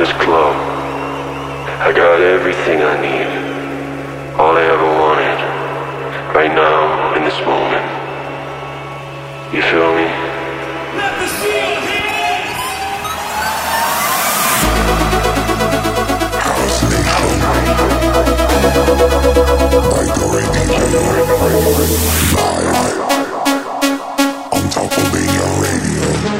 this club. I got everything I need. All I ever wanted. Right now, in this moment. You feel me? Let me see your hands! House Nation by Dori DJ live on Top of Radio.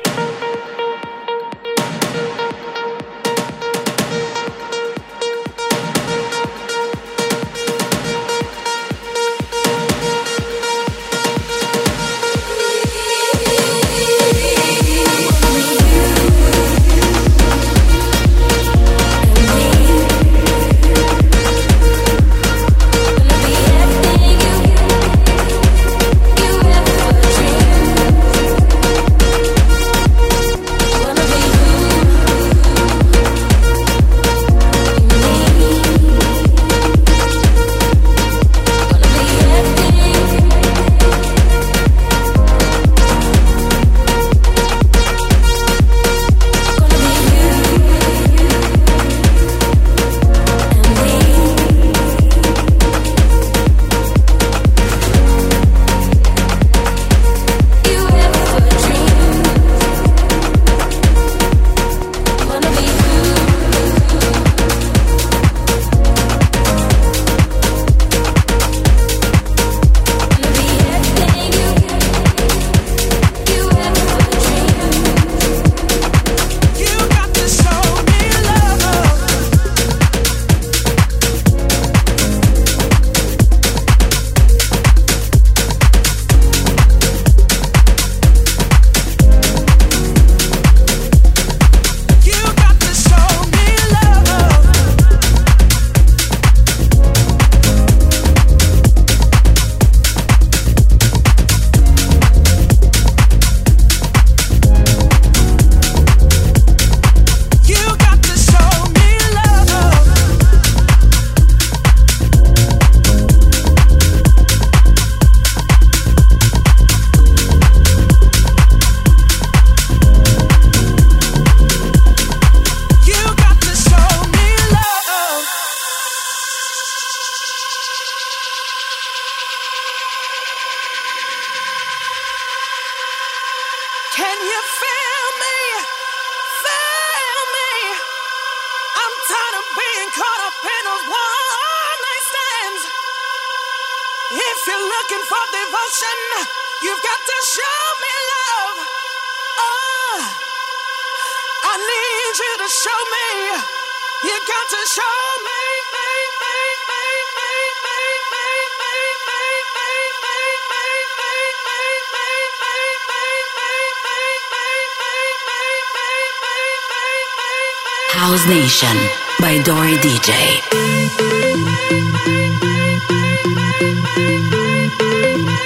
You're looking for devotion, you've got to show me love. Oh, I need you to show me. You got to show me. House Nation by Dori DJ.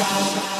child.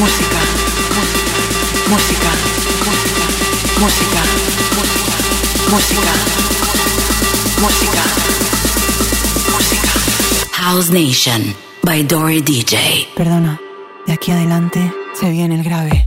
Música. Música. Música. Música. Música. Música. House Nation by Dory DJ. Perdona, de aquí adelante se viene el grave.